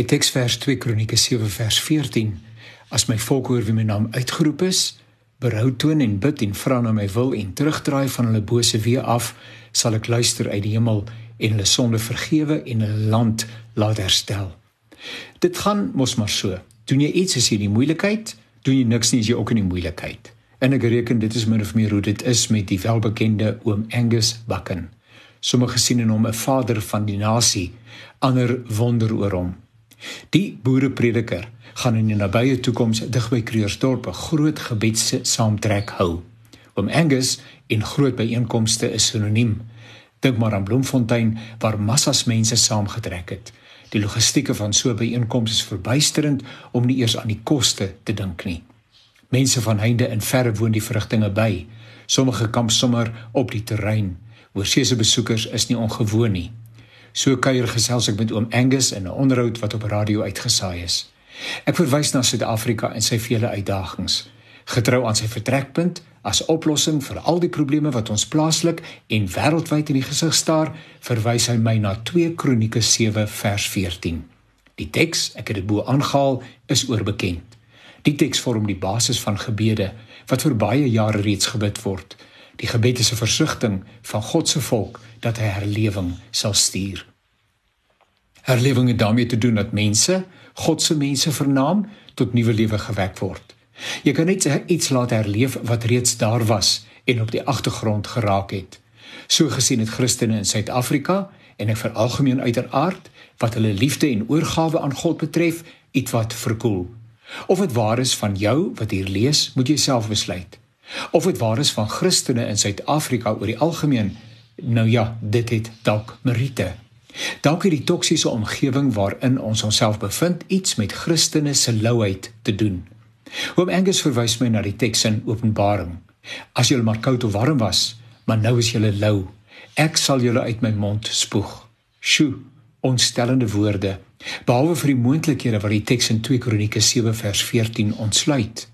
My teksvers 2 Kronieke 7 vers 14. As my volk hoor wie my naam uitgeroep is, berou toon en bid en vra na my wil en terugdraai van hulle bose weë af, sal ek luister uit die hemel en hulle sonde vergewe en hulle land laat herstel. Dit gaan mos maar so. Doen jy iets as jy in die moeilikheid, doen jy niks nie as jy ook in die moeilikheid. En ek reken dit is min of meer hoe dit is met die welbekende oom Angus Bucken. Sommige sien in hom 'n vader van die nasie, ander wonder oor hom. Die boereprediker gaan in die nabye toekoms dig by Kreersdorp 'n groot gebedse saamtrek hou. Oom Angus in groot byeenkomste is sinoniem. Dink maar aan Bloemfontein waar massas mense saamgetrek het. Die logistieke van so 'n byeenkoms is verbuisterend om nie eers aan die koste te dink nie. Mense van heinde en verre woon die vrugtinge by. Sommige kamp sommer op die terrein. Oorseese besoekers is nie ongewoon nie. So kuier gesels ek met oom Angus in 'n onderhoud wat op radio uitgesaai is. Ek verwys na Suid-Afrika en sy vele uitdagings. Getrou aan sy vertrekpunt as oplossing vir al die probleme wat ons plaaslik en wêreldwyd in die gesig staar, verwys hy my na 2 Kronieke 7 vers 14. Die teks, ek het dit bo aangehaal, is oorbekend. Die teks vorm die basis van gebede wat vir baie jare reeds gebid word. Die gebed is 'n versigtiging van God se volk dat hy herlewing sal stuur. Herlewing het daarmee te doen dat mense, God se mense vernaam, tot nuwe lewe gewek word. Jy kan net iets laat herleef wat reeds daar was en op die agtergrond geraak het. So gesien het Christene in Suid-Afrika en ek veralgemeen uiteraard wat hulle liefde en oorgawe aan God betref, iets wat verkoel. Of dit waar is van jou wat hier lees, moet jy self besluit. Of dit waar is van Christene in Suid-Afrika oor die algemeen, nou ja, dit het dalk meriete. Dalk het die toksiese omgewing waarin ons onsself bevind iets met Christene se louheid te doen. Oom Angus verwys my na die teks in Openbaring. As julle maar koud of warm was, maar nou is julle lou. Ek sal julle uit my mond spoeg. Sjoe, ontstellende woorde. Behalwe vir die moontlikhede wat die teks in 2 Kronieke 7 vers 14 ontsluit.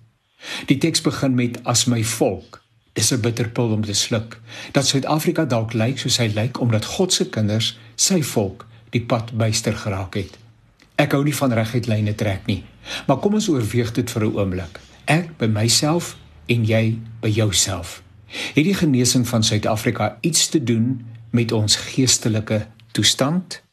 Die teks begin met as my volk. Dis 'n bitter pil om te sluk. Dat Suid-Afrika dalk lyk soos hy lyk omdat God se kinders, sy volk, die pad byster geraak het. Ek hou nie van reguit lyne trek nie. Maar kom ons oorweeg dit vir 'n oomblik. Ek by myself en jy by jouself. Het die genesing van Suid-Afrika iets te doen met ons geestelike toestand?